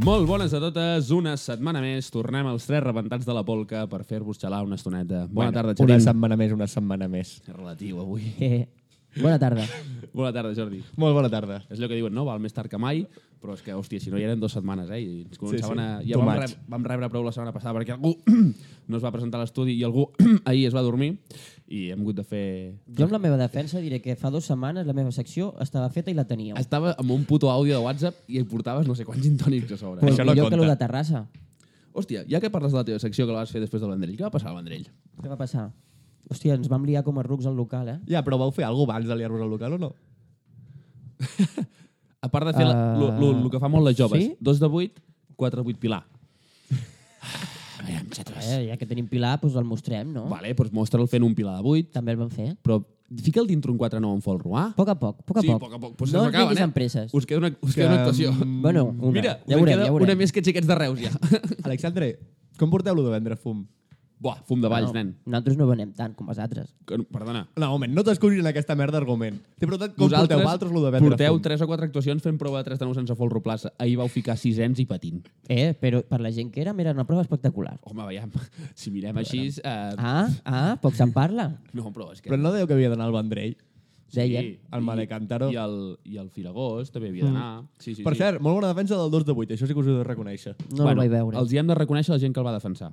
Molt bones a totes, una setmana més. Tornem als tres rebentats de la polca per fer-vos xalar una estoneta. Bona tarda, Una Xavi. setmana més, una setmana més. És relatiu, avui. Eh, bona tarda. Bona tarda, Jordi. Molt bona tarda. És allò que diuen, no? Val més tard que mai, però és que, hòstia, si no, ja eren dues setmanes, eh? I ens començaven sí. a... Ja Too vam, reb, vam rebre prou la setmana passada perquè algú no es va presentar a l'estudi i algú ahir es va dormir i hem hagut de fer... Jo amb la meva defensa diré que fa dues setmanes la meva secció estava feta i la teníeu. Estava amb un puto àudio de WhatsApp i hi portaves no sé quants gintònics a sobre. Pues Això no millor que compta. lo de Terrassa. Hòstia, ja que parles de la teva secció que la vas fer després del Vendrell, què va passar al Vendrell? Què va passar? Hòstia, ens vam liar com a rucs al local, eh? Ja, però vau fer alguna abans de liar-vos al local o no? A part de fer Uh, el que fa molt les joves. sí? Dos de vuit, quatre de vuit pilar. Ah, Aviam, xatos. eh? Ja que tenim Pilar, doncs el mostrem, no? Vale, doncs mostra'l fent un pilar de vuit, També el vam fer. però fica'l dintre un 4-9 en folro, ah? A poc a poc, a poc a sí, poc. poc a poc. Pues no ens eh? amb presses. Us queda una, us queda una actuació. mm, Bueno, una. Mira, ja us veurem, queda ja veurem. una més que xiquets de Reus, ja. Alexandre, com porteu-lo de vendre fum? Buah, fum de valls, no, nen. Nosaltres no venem tant com els altres. Que no- Perdona. No, moment, no t'escuris en aquesta merda d'argument. T'he preguntat com porteu vosaltres lo de vendre porteu fum. tres o quatre actuacions fent prova de 3 de 9 sense folro plaça. Ahir vau ficar sisens i patint. Eh, però per la gent que érem era una prova espectacular. Home, veiem, si mirem així... Eh, Ah, ah, poc se'n parla. no, però és que... Però no dèieu que havia d'anar al Vendrell? Deien. el Malecántaro. I el, i el Firagós també havia d'anar. Sí, sí, Per sí. cert, molt bona defensa del 2 de 8, això sí que us ho he de reconèixer. No el vaig veure. Els hi hem de reconèixer la gent que el va defensar.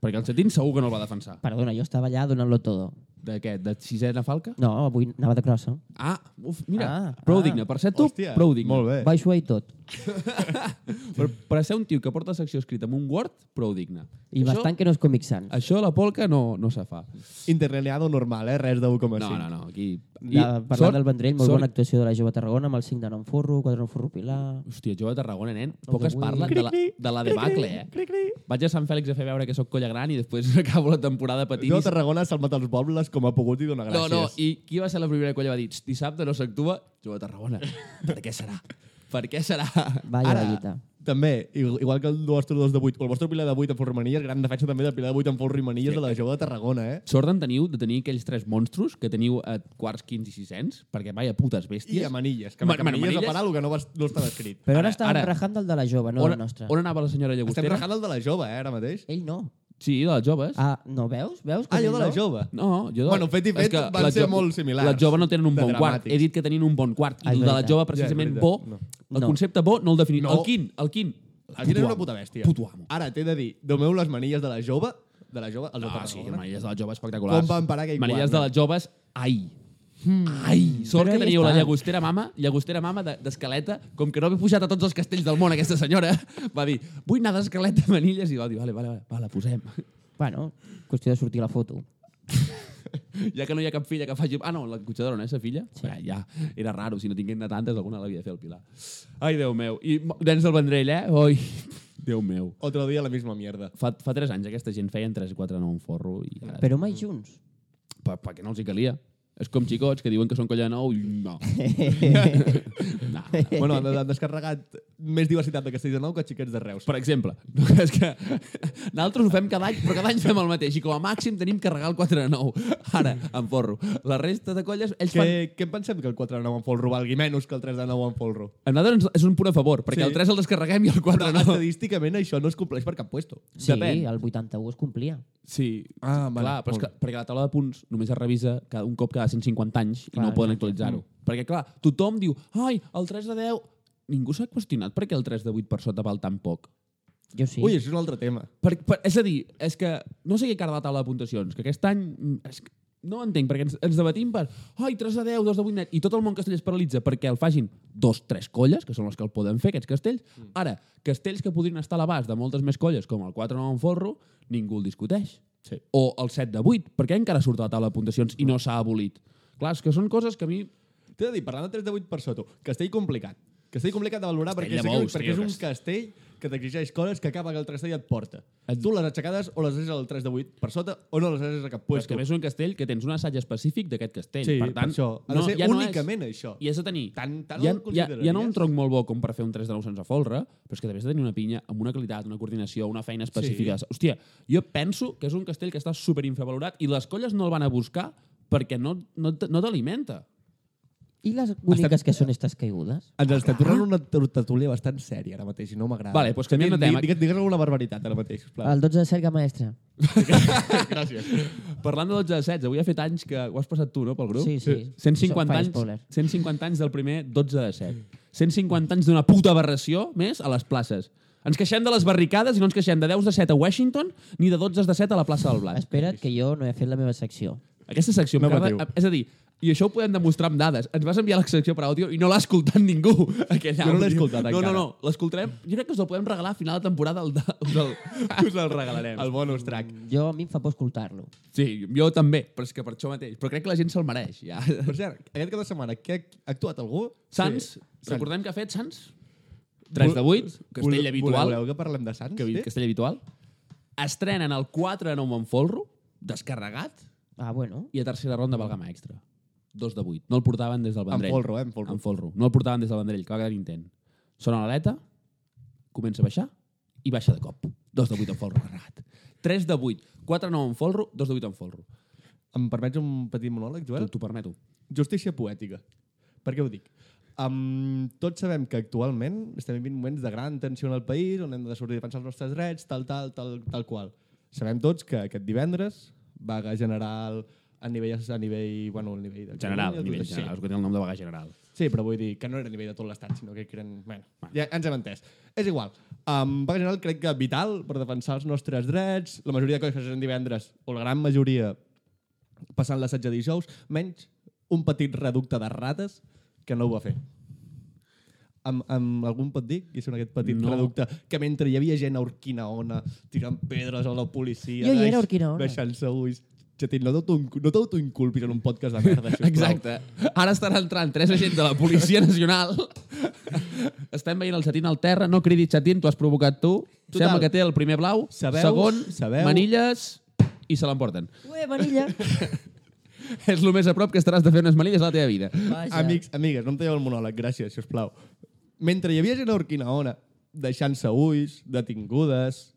Perquè el Cetín segur que no el va defensar. Perdona, jo estava allà donant-lo todo. De què? De sisena falca? No, avui anava de crossa. Ah, uf, mira, Ah, prou ah. digne. Per ser tu, Hòstia, prou digne. molt bé. Baixo i tot. Per, per ser un tio que porta secció escrita amb un Word, prou digne. I això, bastant que no és Comic Sans. Això la polca no, no se fa. Interlineado normal, eh? Res de 1,5. No, no, no. Aquí... De, parlant del Vendrell, molt sort- bona actuació de la Jove Tarragona amb el 5 de en forro, 4 en forro Pilar... Hòstia, jo a Tarragona, nen, poc es parla de la, de la debacle, eh? Vaig a Sant Fèlix a fer veure que sóc colla gran i després acabo la temporada patint. Jo i- a Tarragona s'ha salvat els pobles com ha pogut i dona No, gràcies. no, i qui va ser la primera colla va dir "Txt, dissabte no s'actua? Jo a Tarragona. per què serà? Per què serà? Vaya Ara, vallita. També, igual igual que el vostre 2 de 8, o el vostre pilar de 8 en folro i manilles, gran defensa també del pilar de 8 en folro i manilles de la jove de Tarragona, eh? Sort en teniu de tenir aquells tres monstros que teniu a quarts, quins i sisens, perquè vaya putes I bèsties. a manilles, que, Ma- que manilles, manilles- a parar el que no, va, no estava escrit. Però ara, Ara- estàvem ara- rajant del de la jove, no on, del nostre. on anava la senyora Estem Llagostera? rajant el de la jove, eh, ara mateix. Ell no. Sí, de les joves. Ah, no veus? Veus? Ah, Com jo de la no? jove. No, jo de... Bueno, fet i és fet que van les ser jo- molt similars. Les joves no tenen un De bon quart. dramàtics. He dit que tenien un bon quart. Ah, I és el de la veritat. jove, Ja, és precisament, veritat. bo. No. El No. concepte bo no el definim. No. El quin, el quin. El quin era una puta bèstia. Puto amo. Ara, t'he de dir, domeu les manilles de la jove, de la jove, els de Ah, sí, Tarragona. manilles de les joves espectaculars. Com van parar aquell Manilles quart, de no? les joves, ai. Ai, sort Però que teniu la llagostera mama, llagostera mama de- d'escaleta, com que no havia pujat a tots els castells del món aquesta senyora, va dir, vull anar d'escaleta a manilles, i va dir, vale, vale, vale, va, la posem. Bueno, qüestió de sortir la foto. ja que no hi ha cap filla que faci... Ah, no, la cotxadora, no és sa filla? Sí. Ja, ja, era raro, si no tinguin de tantes, alguna l'havia de fer el Pilar. Ai, Déu meu. I nens del Vendrell, eh? Oi, Déu meu. Otro dia la misma mierda. Fa, fa 3 anys aquesta gent feien 3 4 9 en forro i ara... Però mai junts. Per, perquè no els hi calia. És com xicots que diuen que són colla de nou i no. no. bueno, han, han descarregat més diversitat de castells de nou que xiquets de Reus. Per exemple, és que nosaltres ho fem cada any, però cada any fem el mateix i com a màxim tenim que regar el 4 de 9. Ara, en forro. La resta de colles, ells Què, fan... què en pensem que el 4 de 9 en folro valgui menys que el 3 de 9 en folro? A nosaltres és un punt a favor, perquè Sí. el 3 el descarreguem i el 4 Però no. estadísticament això no es compleix per cap puesto. Sí, Depèn. el 81 es complia. Sí, Ah, vale, clar, però és que, perquè la taula de punts només es revisa cada, un cop cada 150 anys i Clar, no poden actualitzar-ho. Perquè, clar, tothom diu, ai, el 3 de 10... Ningú s'ha qüestionat per què el 3 de 8 per sota val tan poc. Jo sí. Ui, això és un altre tema. Per, per, és a dir, és que no sé què cara la taula de puntuacions, que aquest any mm, és que no ho entenc, perquè ens, ens debatim per ai, 3 de 10, 2 de 8 net, i tot el món castell es paralitza perquè el facin dos, tres colles, que són les que el poden fer, aquests castells. Ara, castells que podrien estar a l'abast de moltes més colles, com el 4 9 en forro, ningú el discuteix. Sí. O el 7 de 8, per què encara surt a la taula de puntuacions i no s'ha abolit? Clar, és que són coses que a mi... T'he de dir, parlant de 3 de 8 per sota, castell complicat. Castell complicat de valorar Castell perquè, de bous, perquè tio, és un castell. Que t'exigeix coses que acaba que el castell et porta. Tu les aixecades o les deixes al 3 de 8 per sota o no les deixes a cap Però puesto. que a més és un castell que tens un assaig específic d'aquest castell. Sí, per tant, per això. Ha de ser ja únicament no és, això. I has de tenir... Tant- hi ha, hi ha no un tronc molt bo com per fer un 3 de 9 sense folre, però és que també has de tenir una pinya amb una qualitat, una coordinació, una feina específica. Sí. Hòstia, jo penso que és un castell que està super infravalorat i les colles no el van a buscar perquè no, no, no t'alimenta. I les boniques que són estas caigudes? Ens estem tornant una tertúlia bastant sèria ara mateix i no m'agrada. Vale, doncs canviem de Digues- tema. Digues, digues alguna barbaritat ara mateix, sisplau. El 12 de cerca maestra. Gràcies. Parlant de 12 de 16, avui ha fet anys que ho has passat tu, no, pel grup? Sí, sí. 150 Fa anys, spoiler. 150 anys del primer 12 de 7. 150 anys d'una puta aberració més a les places. Ens queixem de les barricades i no ens queixem de 10 de 7 a Washington ni de 12 de 7 a la plaça del Blanc. Espera't que jo no he fet la meva secció. Aquesta secció No patiu. És a dir, i això ho podem demostrar amb dades. Ens vas enviar la secció per àudio i no l'ha escoltat ningú, aquell Jo no l'he àudio. escoltat No, no, encara. no. L'escoltarem. Jo crec que us el podem regalar a final de temporada. El de, us, el, us el regalarem. El bonus track. Jo a mi em fa por escoltar-lo. Sí, jo també, però és que per això mateix. Però crec que la gent se'l mereix. Ja. Per cert, aquest cap de setmana, què ha actuat algú? Sants, Sí. recordem que ha fet Sants? 3 de 8, castell Voleu- habitual. Voleu que parlem de Sants? Que, sí? Castell habitual. Estrenen el 4 de 9 Montfolro, descarregat, Ah, bueno. i a tercera ronda Valgama Extra. 2 de 8. No el portaven des del En Vendrell. folro, eh? En folro. En folro. No el portaven des del Vendrell, que va quedar intent. Sona l'aleta, comença a baixar i baixa de cop. 2 de 8 en folro carregat. 3 de 8. 4 de 9 en folro, 2 de 8 en folro. Em permets un petit monòleg, Joel? T'ho permeto. Justícia poètica. Per què ho dic? Um, tots sabem que actualment estem vivint moments de gran tensió en el país, on hem de sortir a defensar els nostres drets, tal, tal, tal, tal qual. Sabem tots que aquest divendres vaga general a nivell, a nivell, bueno, a nivell de... General, Catalunya, nivell general. Us que té el nom de vaga general. Sí, però vull dir que no era a nivell de tot l'estat, sinó que eren... Bueno, ja ens hem entès. És igual. Um, vaga general crec que vital per defensar els nostres drets, la majoria de coses que es divendres, o la gran majoria passant l'assetge dijous, menys un petit reducte de rates que no ho va fer. Amb, amb algun pot dir que són aquest petit No. reducte que mentre hi havia gent a Urquinaona tirant pedres a la policia Jo hi era a Urquinaona. deixant-se ulls Xatín, no t'auto- no t'autoinculpis en un podcast de merda, sisplau. Exacte. Ara estan entrant tres agents de la Policia Nacional. Estem veient el xatín al terra. No cridis xatín, tu has provocat tu. Total. Sembla que té el primer blau, Sabeu- segon, sabeu- manilles i se l'emporten. Ué, Manilla. És el més a prop que estaràs de fer unes manilles a la teva vida. Vaja. Amics, amigues, no em talleu el monòleg, gràcies, si us plau. Mentre hi havia gent a Urquinaona deixant-se ulls, detingudes,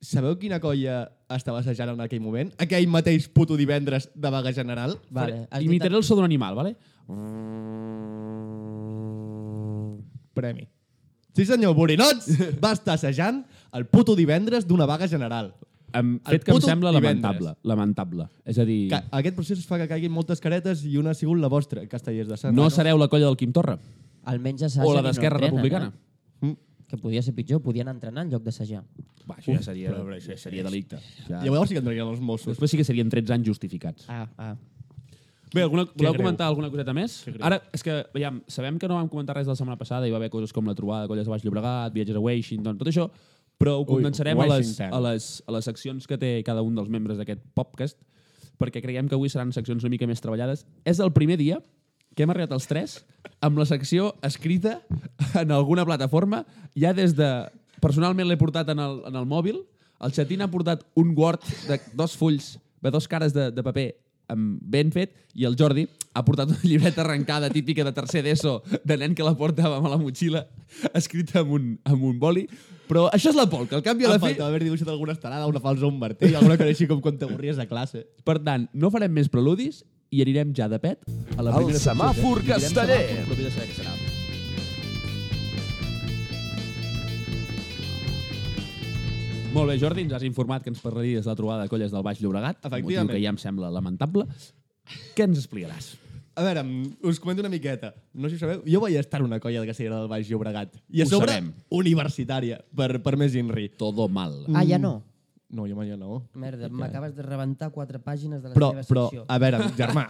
sabeu quina colla estava assajant en aquell moment? Aquell mateix puto divendres de vaga general? Vale. has dit- Imitaré el so d'un animal, vale? Premi. Sí senyor, Borinots va estar assajant el puto divendres d'una vaga general. Em, El fet que em puto sembla divendres. lamentable. Lamentable. És a dir, Que aquest procés fa que caiguin moltes caretes i una ha sigut la vostra, Castellers de Sant. no sereu la colla del Quim Torra Almenys o assagen la d'Esquerra Republicana. Que podia ser pitjor, podien entrenar en lloc d'assajar. Va, això ja seria, això ja seria delicte. Ja. Llavors sí que entrarien els Mossos. Després sí que serien 13 anys justificats. Ah, ah. Bé, alguna, voleu greu. comentar alguna coseta més? Ara, és que, veiem, sabem que no vam comentar res de la setmana passada, hi va haver coses com la trobada de colles de Baix Llobregat, viatges a Washington, tot això, però ho Ui, condensarem a, les, a, les, a les seccions que té cada un dels membres d'aquest podcast, perquè creiem que avui seran seccions una mica més treballades. És el primer dia que hem arribat els tres amb la secció escrita en alguna plataforma, ja des de... Personalment l'he portat en el, en el mòbil, el Xatín ha portat un Word de dos fulls, de dos cares de, de paper amb ben fet, i el Jordi ha portat una llibreta arrencada típica de tercer d'ESO, de nen que la portava a la motxilla, escrita amb un, amb un boli. Però això és la pol, que al canvi a la fi... faltava haver dibuixat alguna estelada, una falsa, un martell, alguna cosa així com quan t'avorries de classe. Per tant, no farem més preludis i anirem ja de pet a la El primera secció. semàfor Direm casteller. semàfor, però saber què serà. Molt bé, Jordi, ens has informat que ens parlaries de la trobada de colles del Baix Llobregat, un motiu Efectivament. que ja em sembla lamentable. Què ens explicaràs? A veure, us comento una miqueta. No sé si ho sabeu, jo vaig estar en una colla de Castellera del Baix Llobregat. I a Ho sobre, sabem. universitària, per, per més inri. Todo mal. Ah, ja no. No, jo mai no. Merda, m'acabes de rebentar quatre pàgines de la Però, però, secció. a veure, germà,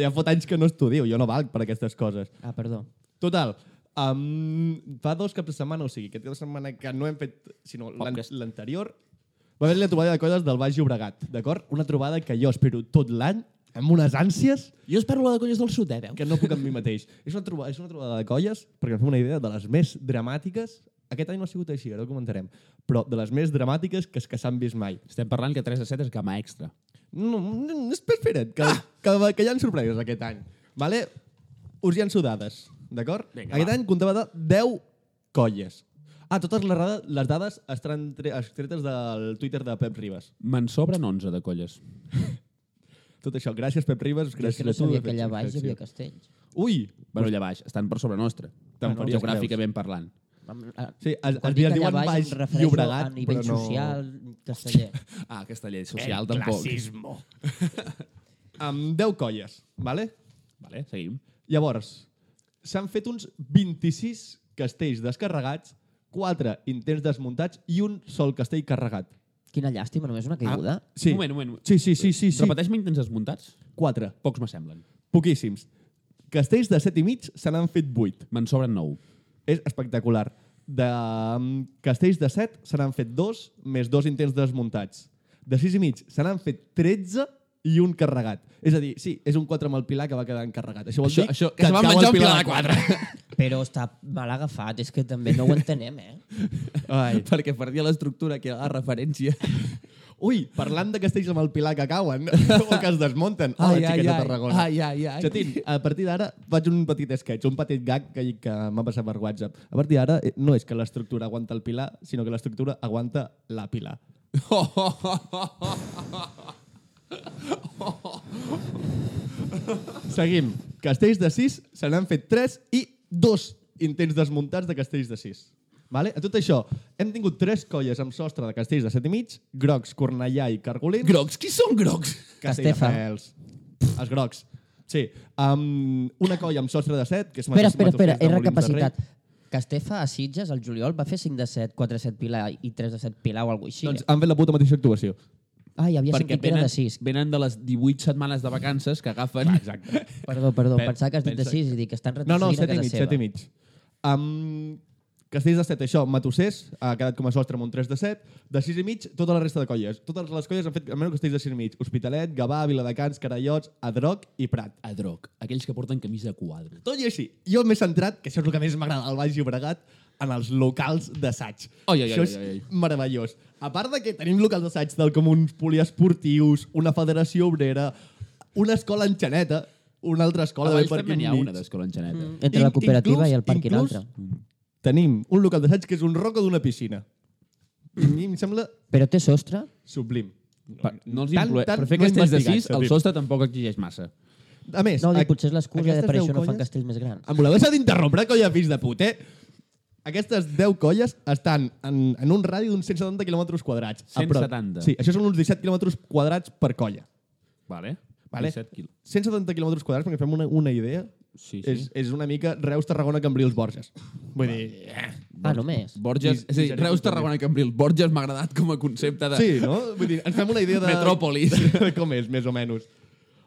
ja fot anys que no estudio, jo no valc per aquestes coses. Ah, perdó. Total, um, fa dos caps de setmana, o sigui, aquest cap de setmana que no hem fet, sinó l'anterior, va haver la trobada de colles del Baix Llobregat, d'acord? Una trobada que jo espero tot l'any, amb unes ànsies Jo espero la de colles del sud, eh, veus? que no puc amb mi mateix. És una, trobada, és una trobada de colles, perquè em fem una idea de les més dramàtiques, aquest any no ha sigut així, ara ho comentarem, però de les més dramàtiques que, que s'han vist mai. Estem parlant que 3 a 7 és gama extra. No, no, espera, espera't, que, que, que hi ha sorpreses aquest any. Vale? Us hi han sudades, d'acord? Aquest va. any comptava de 10 colles. Ah, totes les, les dades estaran tre- extretes del Twitter de Pep Ribas. Me'n sobren 11 de colles. Tot això, gràcies Pep Ribas, Jo gràcies que no a tu. sabia de que fer allà baix hi havia castells. Ui! Bueno, allà baix, estan per sobre nostre. Te'n faries Geogràficament parlant. Amb- a- Sí, es- quan es dic diuen baix Llobregat, a nivell però no- social, casteller. Ah, casteller social tampoc. Amb 10 colles, vale? Vale, seguim. Llavors, s'han fet uns 26 castells descarregats, 4 intents desmuntats i un sol castell carregat. Quina llàstima, només una caiguda. Sí. Un moment, un moment. Sí, sí, sí, sí. sí. Repeteix-me intents desmuntats? 4. Pocs m'assemblen. Poquíssims. Castells de 7 i mig se n'han fet 8. Me'n sobren 9. És espectacular. De um, castells de 7 se n'han fet 2 més dos intents desmuntats. De 6 i mig se n'han fet 13 i un carregat. És a dir, sí, és un 4 amb el Pilar que va quedar encarregat. Això vol Això- dir això- que se van cau menjar el un Pilar de de quatre. Però està mal agafat, és que també no ho entenem, eh? Ai. Perquè perdia l'estructura, que era la referència. Ui, parlant de castells amb el Pilar que cauen o que es desmunten. Hola, Ai, ai, xiquets de ai. Tarragona. Ai, ai, ai. Xatín, a partir d'ara faig un petit sketch, un petit gag que, que m'ha passat per WhatsApp. A partir d'ara eh, no és que l'estructura aguanta el Pilar, sinó que l'estructura aguanta la Pilar. Seguim. Castells de 6 se n'han fet 3 i dos intents desmuntats de castells de 6. Vale? A tot això, hem tingut tres colles amb sostre de castells de 7 i mig, grocs, cornellà i cargolins. Grocs? Qui són grocs? Castelldefels. Els grocs. Sí. Um, una colla amb sostre de 7, que és Espera, espera, espera, he recapacitat. Castefa a Sitges, al juliol, va fer 5 de 7, 4 de 7 Pilar i 3 de 7 Pilar o alguna cosa així. Doncs han fet la puta mateixa actuació. Ah, hi havia Perquè sentit que era de 6. venen de les 18 setmanes de vacances que agafen... Exacte. Perdó, perdó, Pen- pensava que has dit de pensa- 6 i dic que estan No, no, retrocedint 7 i a casa mig, seva. 7 i mig. Um, castells de 7, això, Matossers, ha quedat com a sostre amb un 3 de 7. De 6 i mig, tota la resta de colles. Totes les colles han fet almenys castells de 6 i mig. Hospitalet, Gavà, Viladecans, Carallots, Adroc i Prat. Adroc, aquells que porten camisa a quadre. Tot i així, jo m'he centrat, que això és el que més m'agrada al Baix Llobregat, en els locals d'assaig. Ai, ai, això ai, és ai, ai. meravellós. A part de que tenim locals d'assaig del com uns poliesportius, una federació obrera, una escola en Xaneta, una altra escola A de Valls també n'hi ha una d'escola en Xaneta. Mm. Entre la cooperativa inclús- i el parc i inclús- l'altre. Tenim un local d'assaig que és un roco d'una piscina. I a mi em sembla Però té sostre? sublim. Pa, no els Tant- tant per fer no castells de investigat, 6, el sostre tampoc exigeix massa. A més, No, a- dic, potser és l'excusa de per 10 això no fan castells més grans. Em voleu deixar d'interrompre, colla fills de put, eh? Aquestes 10 colles estan en, en un radi d'uns 170 quilòmetres quadrats. A prop. 170? Sí, això són uns 17 quilòmetres quadrats per colla. Vale. Vale. 17 quilos. 170 quilòmetres quadrats, perquè fem una, una idea, Sí, és, sí. és una mica Reus, Tarragona, Cambrils, Borges. Vull dir... Eh. Ah, només? Borges, és a dir, misèria Reus. Tarragona i Cambrils. Borges m'ha agradat com a concepte de... Sí, no? Vull dir, ens fem una idea de... Metròpolis. com és, més o menys.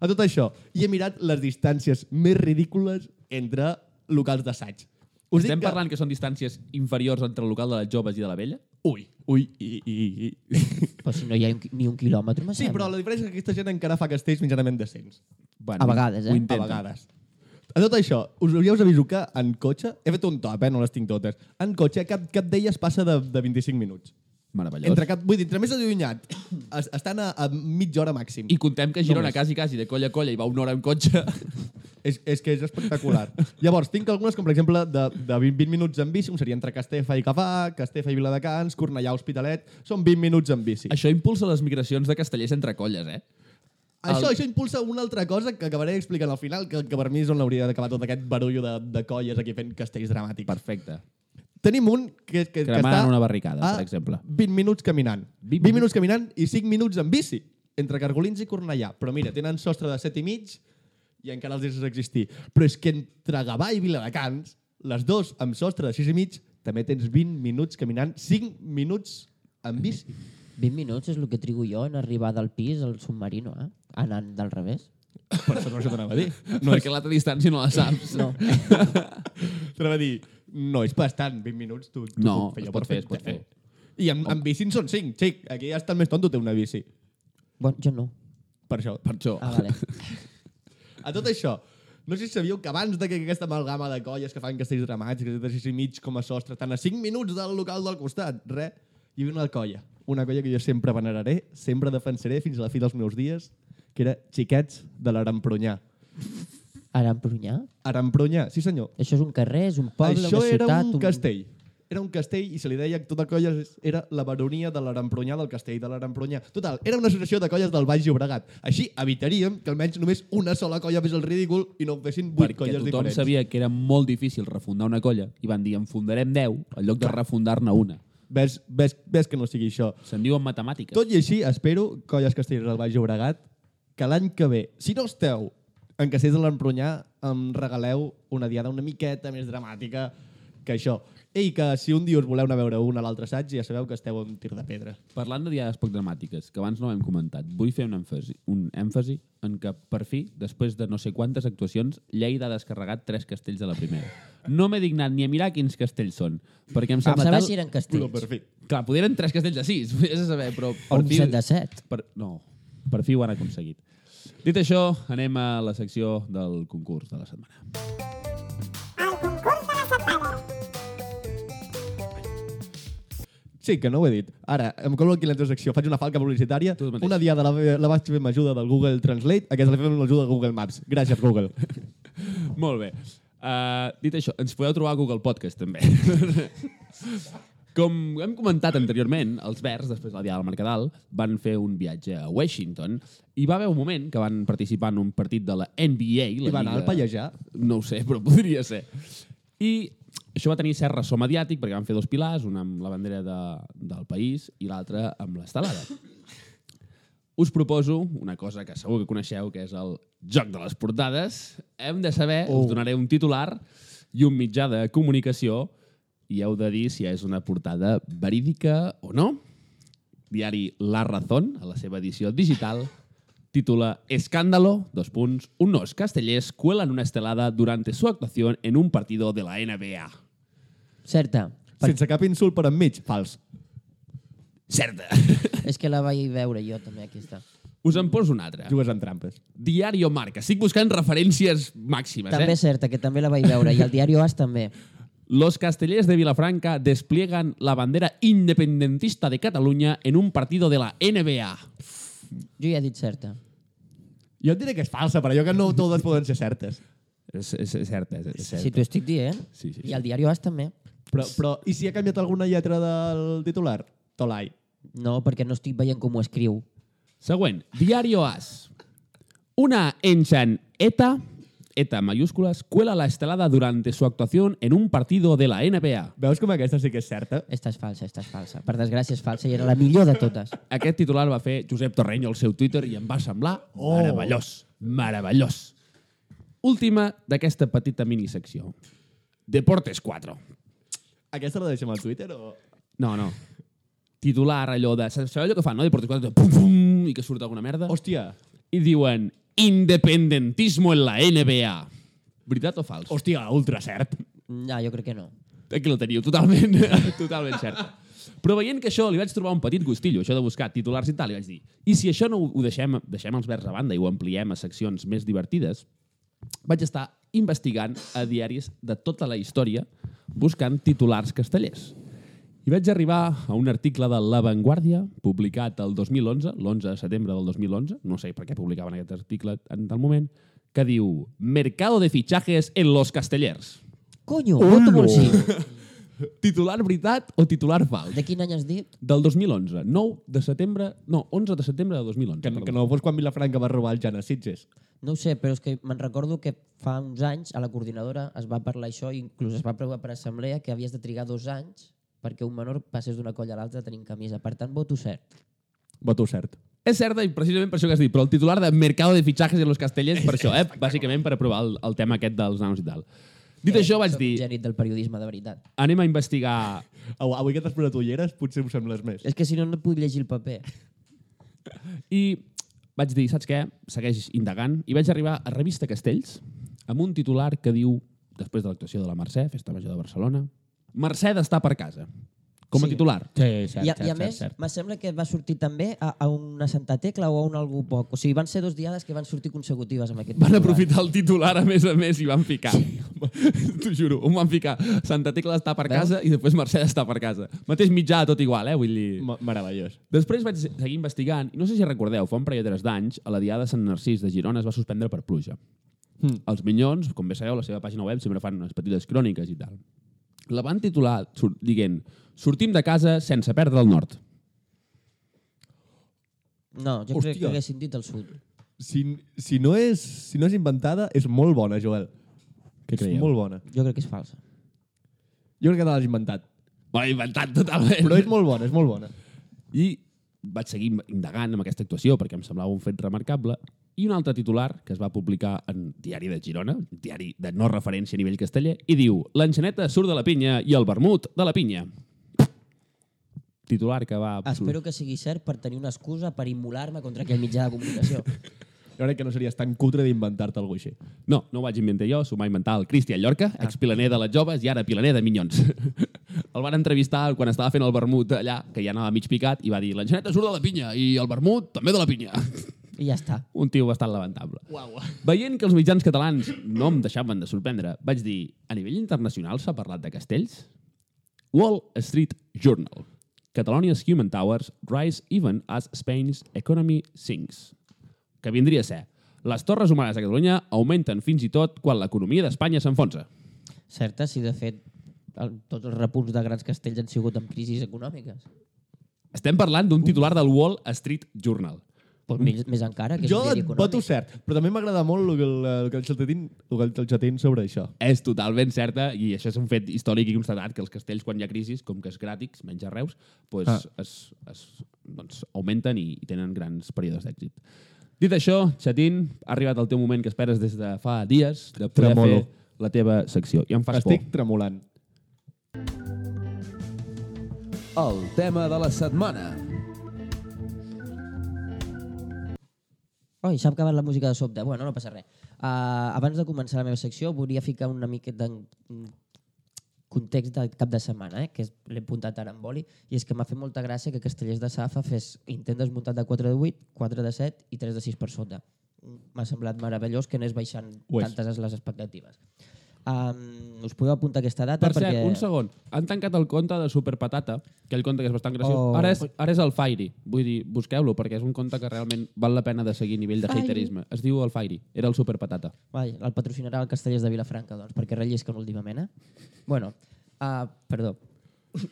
A tot això, i he mirat les distàncies més ridícules entre locals d'assaig. Us Estem dic que... parlant que són distàncies inferiors entre el local de les joves i de la vella? Ui, ui, i, i, i. Però si no hi ha un, ni un quilòmetre, me Sí, però la diferència és que aquesta gent encara fa castells mitjanament decents. Bueno, A vegades, eh? ho A vegades. A tot això, us, ja us aviso que en cotxe, he fet un top, eh? no les tinc totes, en cotxe cap, cap d'elles passa de, de 25 minuts. Meravellós. Entre cap, vull dir, entre més allunyat, es- estan a, a mitja hora màxim. I contem que Girona Només. quasi, quasi, de colla a colla, i va una hora en cotxe. És, és que és espectacular. Llavors, tinc algunes, com per exemple, de, de 20, 20 minuts en bici, com seria entre Castefa i Cafà, Castefa i Viladecans, Cornellà, Hospitalet, són 20 minuts en bici. Això impulsa les migracions de castellers entre colles, eh? Això, El- això impulsa una altra cosa que acabaré explicant al final, que, que per mi és on hauria d'acabar tot aquest barullo de, de colles aquí fent castells dramàtics. Perfecte. Tenim un que, que, que està una barricada, a per exemple. 20 minuts caminant. 20 20, 20 minuts caminant i 5 minuts en bici, entre Cargolins i Cornellà. Però mira, tenen sostre de 7 i mig i encara els deixes existir. Però és que entre Gavà i Viladecans, les dos amb sostre de 6 i mig, també tens 20 minuts caminant, 5 minuts en bici. 20 minuts és el que trigo jo en arribar del pis al submarino, eh? Anant del revés. Per això no això t'anava a dir. No, perquè l'altra distància no la saps. No. T'anava a dir, no és bastant, 20 minuts. Tu, tu No, fer, es pot fer, es perfecte. pot fer. I amb, amb bici en són 5. Xic, aquí ja està el més tonto té una bici. Bueno, jo no. Per això. Per això. Ah, vale. A tot això, no sé si sabíeu que abans de que aquesta amalgama de colles que fan castells dramàtics, que té 6 i mig com a sostre, tant a 5 minuts del local del costat, res, hi havia una colla. Una colla que jo sempre veneraré, sempre defensaré fins a la fi dels meus dies, que era Xiquets de l'Arampronyà. Ara Empronyà? Arampronyà, sí senyor. Això és un carrer, és un poble, Això una era ciutat... un castell. era un castell i se li deia que tota colla era la baronia de l'Arempronyà del castell de l'Arempronyà. Total, era una associació de colles del Baix Llobregat. Així evitaríem que almenys només una sola colla fes el ridícul i no ho fessin vuit Perquè colles tothom diferents. sabia que era molt difícil refundar una colla i van dir en fundarem 10 en lloc de refundar-ne una. Ves, ves, ves que no sigui això. Se'n diuen matemàtiques. Tot i així, espero, colles castellers del Baix Llobregat, que l'any que ve, si no esteu en Castells de l'Empronyà, em regaleu una diada una miqueta més dramàtica que això. I que si un dia us voleu anar a veure un a l'altre assaig, ja sabeu que esteu en tir de pedra. Parlant de diades poc dramàtiques, que abans no ho hem comentat, vull fer un èmfasi, un èmfasi en que, per fi, després de no sé quantes actuacions, Lleida ha descarregat tres castells de la primera. No m'he dignat ni a mirar quins castells són, perquè em Em sembla saber tal... si eren castells. per fi. Clar, podien eren tres castells de sis, vés a saber, però per un fi... set de set. Per... No, per fi ho han aconseguit. Dit això, anem a la secció del concurs de la setmana. El concurs de la setmana. Sí, que no ho he dit. Ara, em colo aquí la teva secció, faig una falca publicitària. Una diada la, la vaig fer amb ajuda del Google Translate, aquesta la fem amb l'ajuda de Google Maps. Gràcies, Google. Molt bé. Uh, dit això, ens podeu trobar a Google Podcast, també. Com hem comentat anteriorment, els Verds, després de la Diada del Mercadal, van fer un viatge a Washington i va haver un moment que van participar en un partit de la NBA. La I va anar al pallejar. No ho sé, però podria ser. I això va tenir cert ressò mediàtic perquè van fer dos pilars, un amb la bandera de, del país i l'altre amb l'estelada. Us proposo una cosa que segur que coneixeu, que és el joc de les portades. Hem de saber, Oh. us donaré un titular i un mitjà de comunicació i heu de dir si és una portada verídica o no. Diari La Razón, a la seva edició digital, titula Escándalo, dos punts, unos castellers cuelan una estelada durante su actuación en un partido de la NBA. Certa. Per... Sense cap insult per enmig. Fals. Certa. És que la vaig veure jo també, aquí està. Us en poso una altra. Jugues en trampes. Diario Marca. Estic buscant referències màximes, També eh? és certa, que també la vaig veure. I el diari As també. Los castellers de Vilafranca despliegan la bandera independentista de Cataluña en un partido de la NBA. Jo ja he dit certa. Jo et diré que és falsa, però jo que no totes poden ser certes. És, és, és certa, és, és certa. Si t'ho estic dient. Sí, sí, sí. I el diari As també. Però, però i si ha canviat alguna lletra del titular? Tolai. No, perquè no estic veient com ho escriu. Següent. Diario As. Una enchan ETA, ETA mayúsculas, cuela la estelada durante su actuación en un partido de la NBA. Veus com aquesta sí que és certa? Esta és falsa, esta és falsa. Per desgràcia és falsa i era la millor de totes. Aquest titular va fer Josep Torreño al seu Twitter i em va semblar oh. meravellós. Meravellós. Última d'aquesta petita minissecció. Deportes 4. Aquesta la deixem al Twitter o...? No, no. Titular allò de... Sabeu allò que fan, no? Deportes 4, de pum, pum, i que surt alguna merda? Hòstia, I diuen independentismo en la NBA. Veritat o fals? hòstia, ultra cert. No, jo crec que no. Aquí el teniu, totalment, totalment cert. Però veient que això li vaig trobar un petit gustillo, això de buscar titulars i tal, i vaig dir, i si això no ho ho deixem, deixem els verds a banda i ho ampliem a seccions més divertides, vaig estar investigant a diaris de tota la història buscant titulars castellers. I vaig arribar a un article de La Vanguardia, publicat el 2011, l'11 de setembre del 2011, no sé per què publicaven aquest article en tal moment, que diu Mercado de fichajes en los castellers. Coño, voto molt sí. Titular veritat o titular fals? De quin any has dit? Del 2011. 9 de setembre... No, 11 de setembre de 2011. Que, perdó. que no fos quan Vilafranca va robar el Jan a Sitges. No ho sé, però és que me'n recordo que fa uns anys a la coordinadora es va parlar això i inclús es va aprovar per assemblea que havies de trigar dos anys perquè un menor passés d'una colla a l'altra tenint camisa. Per tant, voto cert. Voto cert. És certa i precisament per això que has dit, però el titular de Mercado de fichajes en los castellers, per això, eh? bàsicament per aprovar el, el tema aquest dels nanos i tal. Dit això, vaig dir, gènit del periodisme, de veritat. anem a investigar... Au, avui que t'has posat ulleres, potser ho sembles més. És que si no, no puc llegir el paper. I vaig dir, saps què? Segueix indagant. I vaig arribar a Revista Castells amb un titular que diu, després de l'actuació de la Mercè, Festa Major de Barcelona, Mercè d'estar per casa. Com a Sí. titular. Sí, I, a, I a més, me sembla que va sortir també a, a una Santa Tecla o a un algú poc. O sigui, van ser dos diades que van sortir consecutives amb aquest Van titular. aprofitar el titular, a més a més, i van ficar. T'ho juro, on van ficar Santa Tecla d'estar per casa i després Mercè d'estar per casa. Mateix mitjà, tot igual, eh? Vull dir... Ma- Meravellós. Després vaig seguir investigant, i no sé si recordeu, fa un parell de tres d'anys, a la Diada de Sant Narcís de Girona es va suspendre per pluja. Mm. Els Minyons, com bé sabeu, a la seva pàgina web sempre fan unes petites cròniques i tal. La van titular sur- dient Sortim de casa sense perdre el nord. No, jo crec Hòstia. que haguessin dit el sud. Si, si, no és, si no és inventada, és molt bona, Joel. Què és creieu? molt bona. Jo crec que és falsa. Jo crec que te l'has inventat. M'ho he inventat totalment. Però és molt bona, és molt bona. I vaig seguir indagant amb aquesta actuació perquè em semblava un fet remarcable. I un altre titular que es va publicar en Diari de Girona, un diari de no referència a nivell casteller, i diu l'enxaneta surt de la pinya i el vermut de la pinya. Titular que va... Espero que sigui cert per tenir una excusa per immolar-me contra aquell mitjà de comunicació. Jo crec que no series tan cutre d'inventar-te alguna així. No, no ho vaig inventar jo, s'ho va inventar el Cristian Llorca, expilaner de les joves i ara pilaner de minyons. el van entrevistar quan estava fent el vermut allà, que ja anava mig picat, i va dir l'enxaneta surt de la pinya i el vermut també de la pinya. I ja està. un tio bastant lamentable. Uau. Veient que els mitjans catalans no em deixaven de sorprendre, vaig dir, a nivell internacional s'ha parlat de castells? Wall Street Journal. Catalonia's Human Towers rise even as Spain's economy sinks. Que vindria a ser, les torres humanes a Catalunya augmenten fins i tot quan l'economia d'Espanya s'enfonsa. Certa, si de fet el, tots els repunts de grans castells han sigut amb crisis econòmiques. Estem parlant d'un titular del Wall Street Journal. Pues més, més encara, que és Jo et voto cert, però també m'agrada molt el que, el, el que el el que el xatín sobre això. És totalment certa i això és un fet històric i constatat que els castells quan hi ha crisi, com que és gràtics, menys arreus, pues Ah. es, es, doncs, augmenten i, i tenen grans períodes d'èxit. Dit això, Xatín, ha arribat el teu moment que esperes des de fa dies de poder Tremolo. fer la teva secció. I em fas Estic tremolant. El tema de la setmana. Oi, s'ha acabat la música de sobte. Bueno, no passa res. Uh, abans de començar la meva secció, volia ficar una miqueta de context de cap de setmana, eh? que l'he apuntat ara en boli, i és que m'ha fet molta gràcia que Castellers de Safa fes intent desmuntat de 4 de 8, 4 de 7 i 3 de 6 per sota. M'ha semblat meravellós que anés baixant tantes les expectatives. Um, us podeu apuntar aquesta data Per cert, perquè... un segon. Han tancat el compte de Superpatata, aquell compte que és bastant graciós. Oh. Ara, és, ara és el Fairy. Vull dir, busqueu-lo, perquè és un compte que realment val la pena de seguir a nivell de Fairy. haterisme. Es diu el Fairy. Era el Superpatata. Vai, el patrocinarà el Castellers de Vilafranca, doncs, perquè rellisquen últimament, eh? Bueno, uh, perdó.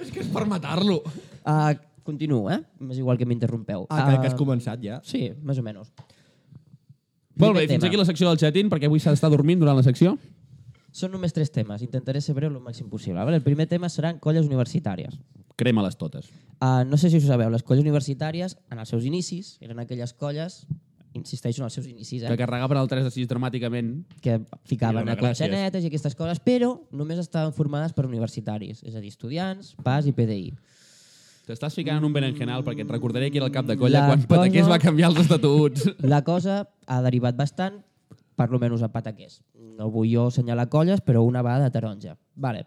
És que és per matar-lo. Uh, continuo, eh? M'és igual que m'interrompeu. Ah, que, que has Ah, començat ja. Sí, més o menys. Molt bé, fins aquí la secció del xatín, perquè avui s'ha d'estar dormint durant la secció. Són només tres temes. Intentaré ser breu el màxim possible. Vale? El primer tema seran colles universitàries. Crema-les totes. Uh, no sé si us sabeu, les colles universitàries, en els seus inicis, eren aquelles colles, insisteixo en els seus inicis, Que eh? carregaven el 3 de 6 dramàticament. que ficaven a conxanetes i aquestes coses, però només estaven formades per universitaris, és a dir, estudiants, PAS i PDI. T'estàs ficant en un berenjenal perquè et recordaré que era el cap de colla La quan Pataqués cosa- va canviar els estatuts. La cosa ha derivat bastant, per lo menys a Pataqués. No vull jo assenyalar colles, però una va de taronja. Vale.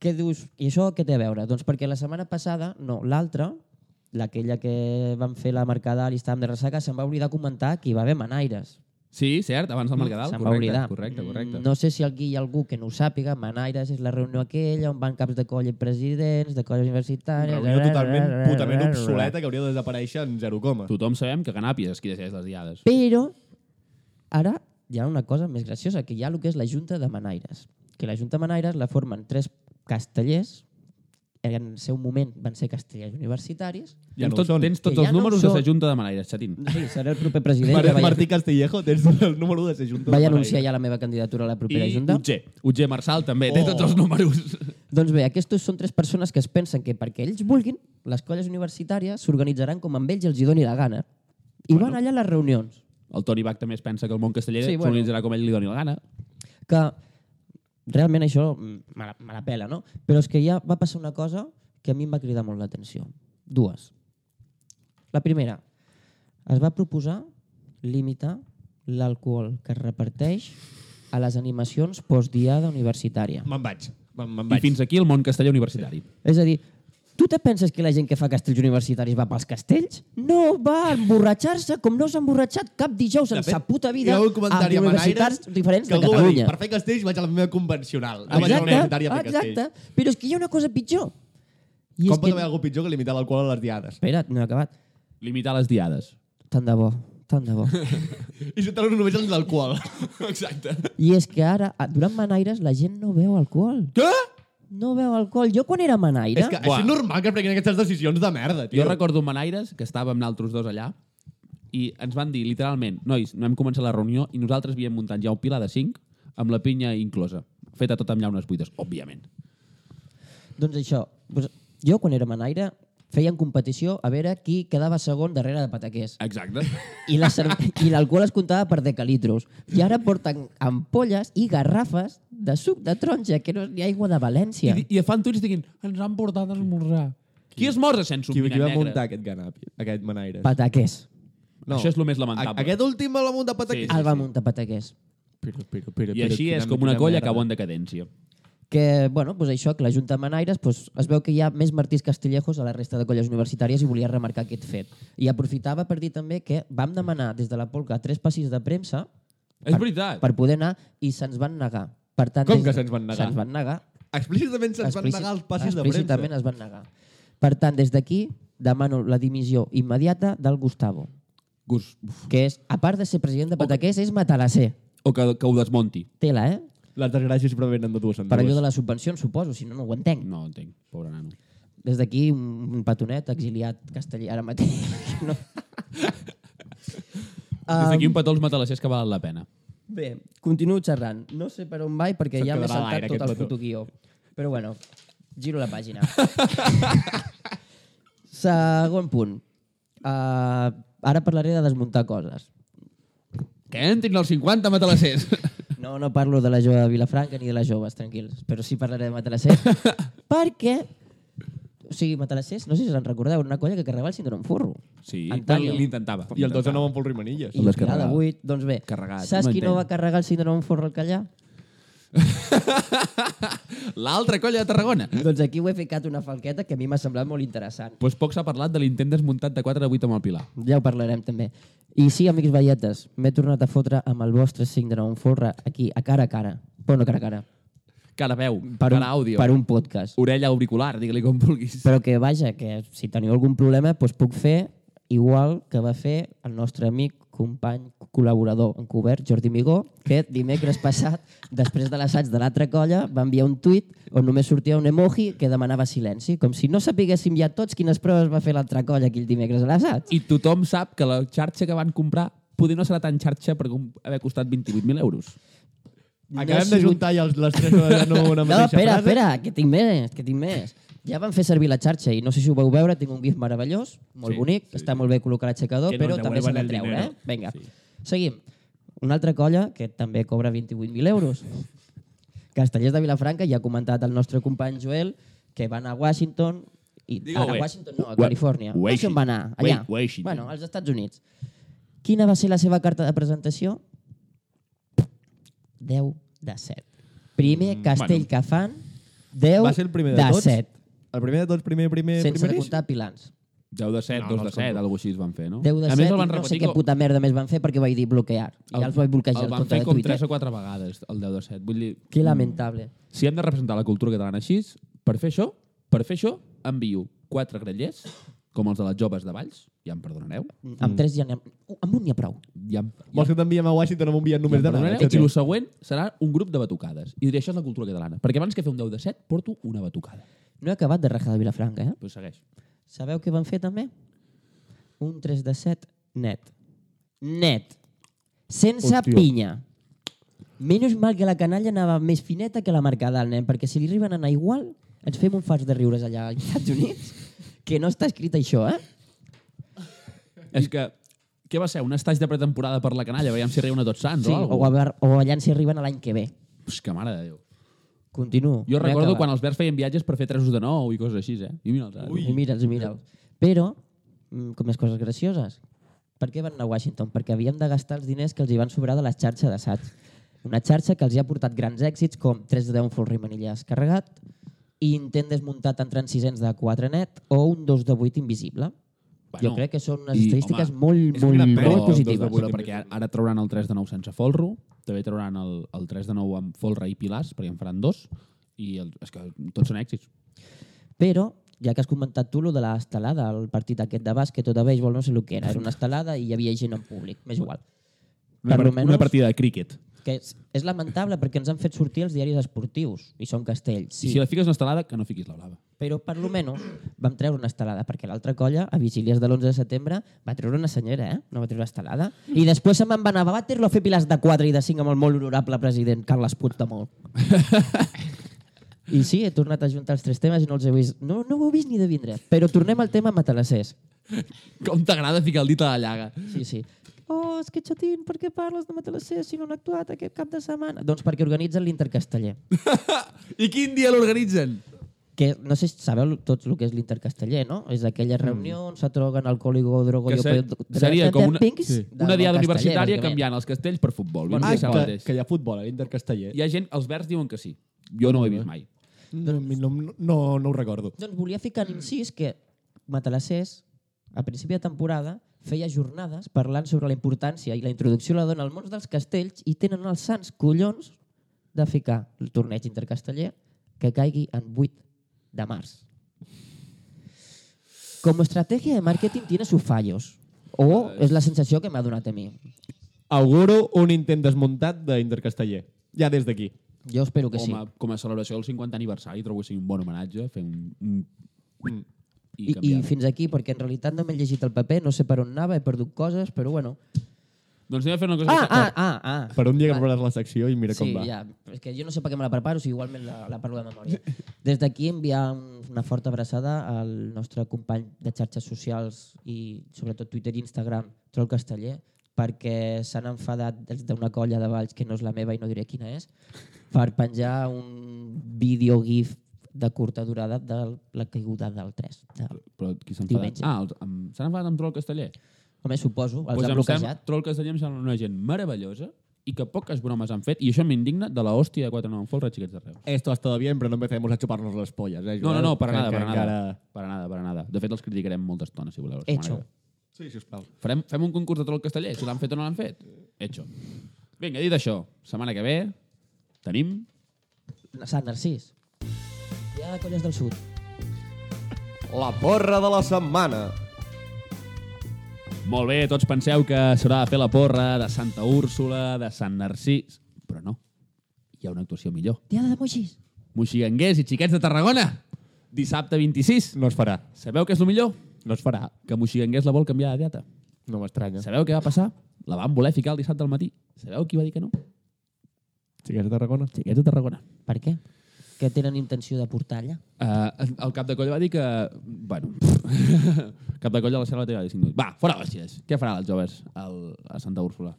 Què dius? I això què té a veure? Doncs perquè la setmana passada, no, l'altra, l'aquella que van fer la Mercadal i estàvem de ressaca, se'n va oblidar comentar que hi va haver manaires. Sí, cert, abans del Mercadal. Se'n va correcte, oblidar. correcte, correcte. No sé si aquí hi ha algú que no ho sàpiga, Manaires és la reunió aquella on van caps de colla i presidents, de colles universitàries... Reunió totalment putament obsoleta que hauria de desaparèixer en zero coma. Tothom sabem que Canàpies és qui decideix les diades. Però ara hi ha una cosa més graciosa, que hi ha el que és la Junta de Manaires. Que la Junta de Manaires la formen tres castellers, en el seu moment van ser castellers universitaris. Ja no tot, són. tens tots ja els no números són. de la Junta de Manaires, xatín. Sí, seré el proper president. Marc, ja vaig, Martí Castillejo, tens el número de ser junta. vaig anunciar ja la meva candidatura a la propera I Junta. Utger. Utger Marçal també té Oh. tots els números. Doncs bé, aquests són tres persones que es pensen que perquè ells vulguin, les colles universitàries s'organitzaran com amb ells els hi doni la gana. I van allà a les reunions. El Toni Bach també es pensa que el món casteller Sí, sí, bueno. s'organitzarà com ell li doni la gana. que realment això me la, me la pela, no? Però és que ja va passar una cosa que a mi em va cridar molt l'atenció. Dues. La primera, es va proposar limitar l'alcohol que es reparteix a les animacions postdiada universitària. Me'n vaig. Me'n me'n I vaig. fins aquí el món casteller universitari. És a dir, tu te penses que la gent que fa castells universitaris va pels castells? No, va a emborratxar-se com no s'ha emborratxat cap dijous en fet, sa puta vida hi ha un comentari amb a universitats Manaires diferents de va dir, Catalunya. per fer castells vaig a la meva convencional. No vaig a la universitària a fer exacte. castells. Però és que hi ha una cosa pitjor. I Com és pot que... haver algú pitjor que limitar l'alcohol a les diades? Espera't, no he acabat. Limitar les diades. Tant de bo. Tant de bo. I si te només el d'alcohol. Exacte. I és que ara, a- durant manaires, la gent no veu alcohol. Què? No veu alcohol. Jo quan era manaire... És que Buah. és normal que prenguin aquestes decisions de merda, tio. Jo recordo un Manaires que estàvem nosaltres dos allà i ens van dir, literalment, nois, no hem començat la reunió i nosaltres havíem muntat ja un pilar de 5 amb la pinya inclosa, feta tot amb llaunes buides, òbviament. Doncs això, doncs, jo quan era manaire feien competició a veure qui quedava segon darrere de pataquers. Exacte. I la cerve- i l'alcohol es comptava per decalitros. I ara porten ampolles i garrafes de suc de taronja, que no és ni aigua de València. I, I fan tuits diguin, ens han portat a esmorzar. Qui esmorza sense un Qui, qui va negre? muntar aquest ganap, aquest manaires? Pataquers. Això és el més A- lamentable. Aquest últim l'ha muntat Pataqués. Sí, El va muntar pataquers. Però, però, però, I així és com una colla que acabó en decadència. Que, bueno, pues això, que la Junta de Manaires pues, es veu que hi ha més Martís Castillejos a la resta de colles universitàries i volia remarcar aquest fet. I aprofitava per dir també que vam demanar des de la Polca tres passis de premsa És veritat. per poder anar i se'ns van negar. Per tant, Com que se'ns van negar? Se'ns van negar. Explícitament se'ns van Explícit- negar els passis de Explícitament premsa. es van negar. Per tant, des d'aquí demano la dimissió immediata del Gustavo, Gus, uf. que és, a part de ser president de Pataqués, és matalasser. o que, que ho desmonti. Tela, eh? Les desgràcies però venen de dues en Per allò dues. de les subvencions, suposo, si no, no ho entenc. No entenc, pobre nano. Des d'aquí, un, un petonet exiliat casteller ara mateix. no. Des d'aquí un petó als matalassers que valen la pena. Bé, continuo xerrant. No sé per on vaig perquè Se't ja m'he saltat tot el petó. fotoguió. Però bueno, giro la pàgina. Segon punt. Uh, ara parlaré de desmuntar coses. Que entrin els 50 matalassers. No, no parlo de la jove de Vilafranca ni de les joves, tranquils. Però sí parlaré de Matalassers. perquè... O sigui, Matalassers, no sé si se'n recordeu, era una colla que carregava el síndrome forro. Sí, Antonio. l'intentava. I el 12 no van pel Rimanilles. I El de 8, doncs bé. Carregat, Saps no qui no va carregar el síndrome forro al Callà? L'altra colla de Tarragona. doncs aquí ho he ficat una falqueta que a mi m'ha semblat molt interessant. Pues poc s'ha parlat de l'intent desmuntat de 4 de 8 amb el Pilar. Ja ho parlarem també. I sí, amics veietes, m'he tornat a fotre amb el vostre síndrome forra aquí, a cara a cara. Bueno, cara a cara. Cara veu, Per cara un, àudio, per un podcast. orella auricular, digue-li com vulguis. Però que, vaja, que si teniu algun problema, doncs puc fer igual que va fer el nostre amic, company, col·laborador encobert, Jordi Migó, que dimecres passat, després de l'assaig de l'altra colla, va enviar un tuit on només sortia un emoji que demanava silenci, com si no sapiguéssim ja tots quines proves va fer l'altra colla aquell dimecres a l'assaig. I tothom sap que la xarxa que van comprar poder no serà tan xarxa per haver costat 28.000 euros. Acabem No ha de sigut- juntar ja els, les tres en una No, mateixa espera, frase. espera, que tinc més, que tinc més. Ja van fer servir la xarxa i no sé si ho veu veure, tinc un gif meravellós, molt Sí, bonic, sí, està molt bé col·locat a l'aixecador, no però ens també s'ha de treure, dinero. eh? Vinga, Sí. seguim. Una altra colla que també cobra 28.000 euros. Castellers de Vilafranca, ja ha comentat el nostre company Joel, que van a Washington, i a bé. Washington no, a Califòrnia. No sé on va anar, allà. Wa- Washington. Bueno, als Estats Units. Quina va ser la seva carta de presentació? 10 de 7. Primer castell bueno. que fan, 10 Va ser el primer de, tots? 7. El primer de tots, primer, primer, Sense primer comptar pilans. 10 de 7, No, 2 no de els 7, compto. alguna així es van fer, no? 10 de a 7 més, el i van no sé què com- puta merda més van fer perquè vaig dir bloquear. I ja els vaig bloquejar el el van compte fer de com Twitter. 3 o 4 vegades, el 10 de 7. Vull dir, Que lamentable. si hem de representar la cultura catalana així, per fer això, per fer això, envio 4 grellers, com els de les joves de Valls, ja em perdonareu, Amb tres ja n'hi ha... Uh, amb un n'hi ha prou. ja em, Vols que t'enviem a Washington amb un bitllet ja em només de perdonareu, i el següent serà un grup de batucades. I diré, això és la cultura catalana. Perquè abans que fer un 10 de 7, porto una batucada. No he acabat de rajar de Vilafranca, eh? Pues segueix. Sabeu què van fer també? Un 3 de 7 net. Net. Sense Hòstia. pinya. Menys mal que la canalla anava més fineta que la marcada al nen, perquè si li arriben a anar igual, ens fem un fars de riures allà als Estats Units, que no està escrit això, eh? És que, què va ser? Un estatge de pretemporada per la canalla? Veiem si riuen a tots sants Sí, o o, alguna a, veure- o allà si arriben a l'any que ve. Pues que mare de Déu. Continuo. Jo recordo quan els verds feien viatges per fer tresos de nou i coses així, eh? I mira'ls ara. I mira'ls, mira'ls. Però, mm, com més coses gracioses, per què van anar a Washington? Perquè havíem de gastar els diners que els hi van sobrar de la xarxa d'assaig. Una xarxa que els hi ha portat grans èxits com 3 de 10 un full Rimanillas carregat intent desmuntat en transcisents de 4 net o un 2 de 8 invisible. Bueno, jo crec que són unes i, estadístiques home, molt, molt, molt Però, positives. vuit, perquè ara- ara trauran el 3 de 9 sense folro, també trauran el, el 3 de 9 amb folre i pilars, perquè en faran dos, i el, és que tots són èxits. Però ja que has comentat tu lo de l'estelada, el partit aquest de bàsquet o de béisbol, no sé el que era. Era una estelada i hi havia gent en públic, m'és igual. Una, Per menos- una partida de críquet. Que és, és lamentable perquè ens han fet sortir els diaris esportius i són castells, Sí. I si la fiques una estelada, que no fiquis la blava. Però per lo menos vam treure una estelada, perquè l'altra colla, a vigílies de l'11 de setembre, va treure una senyera, eh? No va treure estelada. I després se'n van anar a Waterloo a fer pilars de 4 i de 5 amb el molt honorable president Carles Puigdemont. I sí, he tornat a juntar els tres temes i no els he vist. No, no ho he vist ni de vindre. Però tornem al tema matalassers. Com t'agrada ficar el dit a la llaga. Sí, sí. Oh, és que xatín, per què parles de matalassers si no han actuat aquest cap de setmana? Doncs perquè organitzen l'Intercasteller. I quin dia l'organitzen? que no sé si sabeu tots el que és l'Intercasteller, no? És aquella reunió on se troguen alcohòlico, drogo Que seria com una, sí. una diada universitària canviant els castells per futbol. Ah, Vindria a ser el que, que hi ha futbol a l'Intercasteller. Hi ha gent, els verds diuen que sí. Jo no ho he vist mai. No, no, no, no ho recordo. Doncs volia ficar en incís que Matalassers, a principi de temporada, feia jornades parlant sobre la importància i la introducció de la dona al món dels castells i tenen els sants collons de ficar el torneig intercasteller que caigui en 8 de març. Como estrategia de marketing tiene sus fallos. O és la sensació que m'ha donat a mi. Auguro un intent desmuntat d'Intercasteller. Ja des d'aquí. Jo espero que sí. Com a, com a celebració del 50 aniversari trobo que sigui un bon homenatge, fer un... un... Mm. I, I, I fins aquí, perquè en realitat no m'he llegit el paper, no sé per on anava, he perdut coses, però bueno. Doncs anem a fer una cosa... Ah, que- ah, ah, ah. Per un dia que prepares la secció i mira sí, com va. ja. És que jo no sé per què me la preparo, si igualment la, la parlo de memòria. Des d'aquí enviar un- una forta abraçada al nostre company de xarxes socials i sobretot Twitter i Instagram, Troll Casteller, perquè s'han enfadat des d'una colla de Valls, que no és la meva i no diré quina és, per penjar un vídeo GIF de curta durada de la caiguda del 3. De... Però qui s'ha enfadat? Ah, els- amb- s'han enfadat amb Troll Casteller? Home, suposo, els Pues han em sembla, bloquejat. Troll Casteller em sembla una gent meravellosa i que poques bromes han fet, i això m'indigna de la hòstia de 4 9 folre xiquets d'arreu. Esto está todo bien, pero no empecemos a chuparnos las pollas. Eh, No, no, Joel? no, para Que- nada, para nada. encara- Para nada, para nada. De fet, els criticarem molta estona, si voleu. Hecho. Sí, sisplau. Farem, fem un concurs de troll casteller, si l'han fet o no l'han fet. Hecho. Vinga, dit això, setmana que ve tenim... Sant Narcís. Ha colles del sud. La porra de la setmana. Molt bé, tots penseu que s'haurà de fer la porra de Santa Úrsula, de Sant Narcís... Però no, hi ha una actuació millor. Diada de Moixís. Moixiganguers i xiquets de Tarragona, dissabte 26. No es farà. Sabeu què és el millor? No es farà. Que Moixiganguers la vol canviar de data. No m'estranya. Sabeu què va passar? La van voler ficar el dissabte al matí. Sabeu qui va dir que no? Xiquets de Tarragona? Xiquets de Tarragona. Per què? Que tenen intenció de portar allà? Uh, el cap de colla va dir que... Bueno, cap de colla a la selva té 5 minuts. Va, fora bòsties. Què faran els joves al, a Santa Úrsula?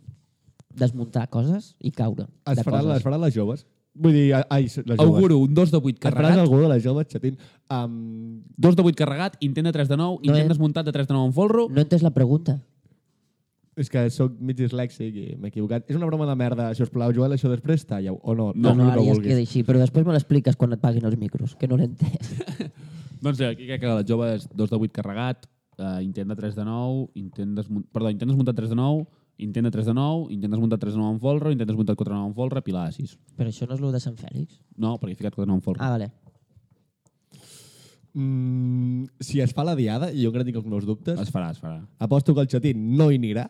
Desmuntar coses i caure Es de faran, coses. es faran les joves? Vull dir, ai, les joves. Auguro un 2 de 8 Es faràs carregat, algú de les joves, xatín? Um, 2 de 8 carregat, intent de 3 de 9, No intent he- desmuntat de 3 de 9 en folro. No he entès la pregunta. És que sóc mig dislèxic i m'he equivocat. És una broma de merda, si us plau, Joel, això després talla o no? No, no, el ara que ja es vulguis. queda així, però després me l'expliques quan et paguin els micros, que no l'he entès. Doncs eh, aquí crec que les joves 2 de 8 carregat, uh, intent de 3 de 9, intent desmunt... Perdó, intent desmuntat 3 de 9, intent de 3 de 9, intent desmuntat 3 de 9 en folre, intent desmuntat 4 de 9 en folre, pilar de 6. Però això no és el de Sant Fèlix? No, perquè he ficat 4 de 9 en folre. Ah, vale. Mm, si es fa la diada, i jo encara tinc els meus dubtes, Es farà, es farà. aposto que el xatín no hi anirà,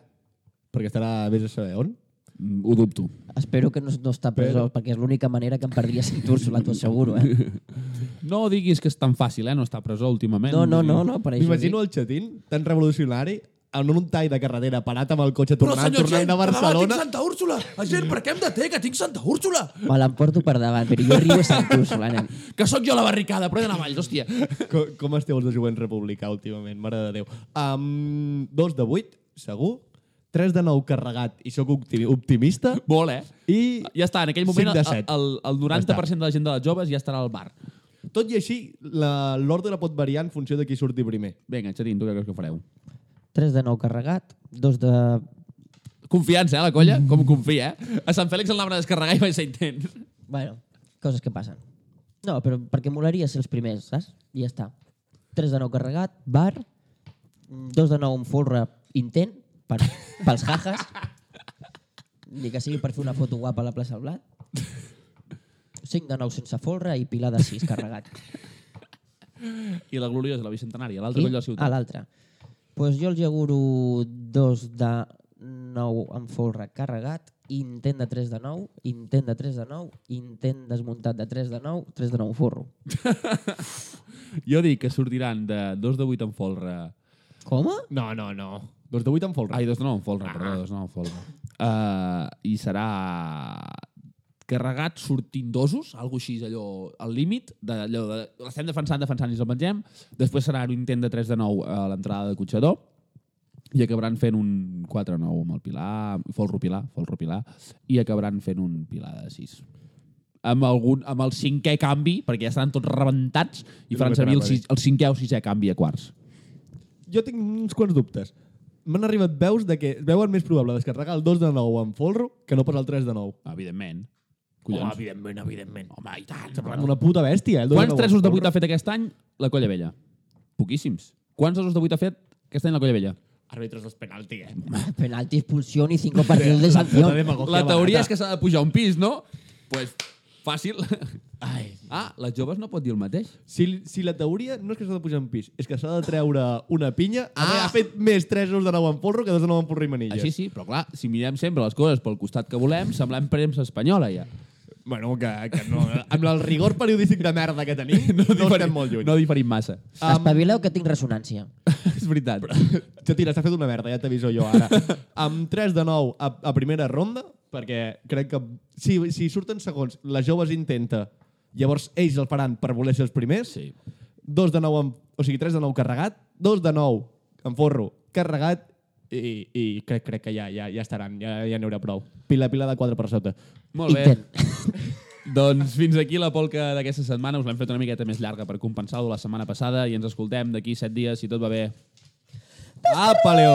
perquè estarà vés a saber on. Mm, Ho dubto. Espero que no, no està presó, Però- perquè és l'única manera que em perdria Sant Úrsula, t'ho asseguro, eh? No diguis que és tan fàcil, eh? No està a presó últimament. No, no, no, no per això M'imagino el xatín tan revolucionari en un tall de carretera parat amb el cotxe tornant, tornant de Barcelona. Santa Úrsula! Gent, per què hem de té, que tinc Santa Úrsula? Me l'emporto per davant, però jo arribo a Sant Úrsula, nen. Que sóc jo la barricada, però he d'anar a Valls, hòstia. Com, com esteu els de jovent republicà últimament, mare de Déu. Um, dos de vuit, segur. 3 de 9 carregat i sóc optimi- optimista. Molt, eh? I Ja està, en aquell moment el, el, el 90% de la gent de les joves ja estarà al bar. tot i així, la- l'ordre pot variar en funció de qui surti primer. Vinga, Xatín, tu què creus que fareu? 3 de 9 carregat, 2 de... Confiança, eh, la colla? Com confia, eh? A Sant Fèlix el anaven a descarregar i vaig ser intent. Bueno, coses que passen. No, però perquè molaria ser els primers, saps? I ja està. 3 de 9 carregat, bar, 2 de 9 en folre intent, per, pels jajas, ni que sigui per fer una foto guapa a la plaça del Blat. 5 de 9 sense folre i pilar de 6 carregat. I la gloriosa, la bicentenària, l'altre I- coll de la ciutat. Ah, l'altre. pues jo els auguro dos de 9 amb folre carregat, intent de 3 de 9, intent de 3 de 9, intent desmuntat de 3 de 9, 3 de 9 forro. Jo dic que sortiran de 2 de 8 en folre... Com? No, no, no. Dos de vuit en folre. Ai, 2 de 9 en folre, Ah. perdó, 2 de 9 en folre. Uh, I serà carregat sortint dosos, algo així, allò al límit, de, allò de, l'estem defensant, defensant i ens el mengem. Després serà un intent de 3 de 9 a l'entrada de Cotxador i acabaran fent un 4-9 amb el Pilar, folro Pilar, folro Pilar, i acabaran fent un Pilar de 6. Amb, algun, amb el cinquè canvi, perquè ja estaran tots rebentats, i faran servir el, sis, el cinquè o sisè canvi a quarts. Jo tinc uns quants dubtes. M'han arribat veus de que veuen més probable descarregar el 2 de 9 en folro que no pas el 3 de 9. Evidentment. Home, Collons. evidentment, evidentment. Home, i tant. Parlem d'una puta bèstia, eh? el 2 Quants de 9 3 en de folro. 8 ha fet aquest any la Colla Vella? Poquíssims. Quants 2 de 8 ha fet aquest any la Colla Vella? Àrbitres dels penalti, eh? Penalti, expulsió i 5 partidos de sanción. La teoria és que s'ha de pujar un pis, no? pues, fàcil. Ai. Ah, les joves no pot dir el mateix. Si, si la teoria no és que s'ha de pujar en pis, és que s'ha de treure una pinya, Ah. ha fet més 3 de 9 en folro que 2 de 9 en folro i manilles. Així sí, però clar, si mirem sempre les coses pel costat que volem, semblem premsa espanyola ja. Bueno, que, que no, amb el rigor periodístic de merda que tenim, no, no estem molt lluny. No diferim massa. Espavileu que tinc ressonància. és veritat. Xatira, s'ha fet una merda, ja t'aviso jo ara. amb 3 de 9 a, a primera ronda, perquè crec que si, si surten segons, les joves intenta, llavors ells el faran per voler ser els primers. Sí. 2 de 9, en, o sigui, 3 de 9 carregat, 2 de 9 en forro carregat i, i crec, crec que ja, ja, ja estaran, ja, ja n'hi haurà prou. Pila, pila de 4 per sota. Molt bé. Doncs fins aquí la polca d'aquesta setmana. Us l'hem fet una miqueta més llarga per compensar-ho la setmana passada i ens escoltem d'aquí set dies, si tot va bé. Apa, Leo!